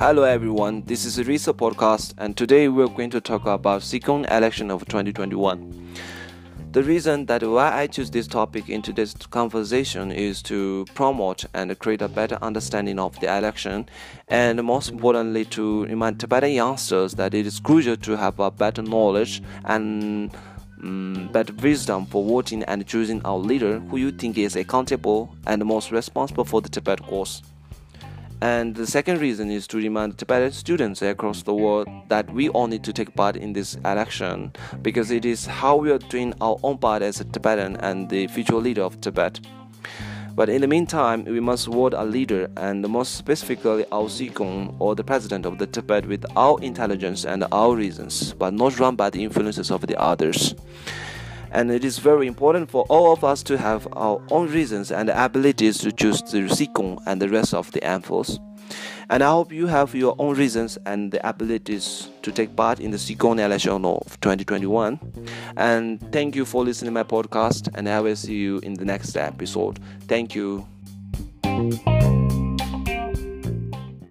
Hello everyone, this is Risa podcast and today we're going to talk about Sikyong election of 2021. The reason that why I choose this topic in today's conversation is to promote and create a better understanding of the election and most importantly to remind Tibetan youngsters that it is crucial to have a better knowledge and um, better wisdom for voting and choosing our leader who you think is accountable and most responsible for the Tibet cause. And the second reason is to remind Tibetan students across the world that we all need to take part in this election because it is how we are doing our own part as a Tibetan and the future leader of Tibet. But in the meantime, we must vote a leader and most specifically our Sikyong or the president of the Tibet with our intelligence and our reasons, but not run by the influences of the others and it is very important for all of us to have our own reasons and abilities to choose the Sikyong and the rest of the amphoes. And I hope you have your own reasons and the abilities to take part in the Sikyong election of 2021. And thank you for listening to my podcast, and I will see you in the next episode. Thank you.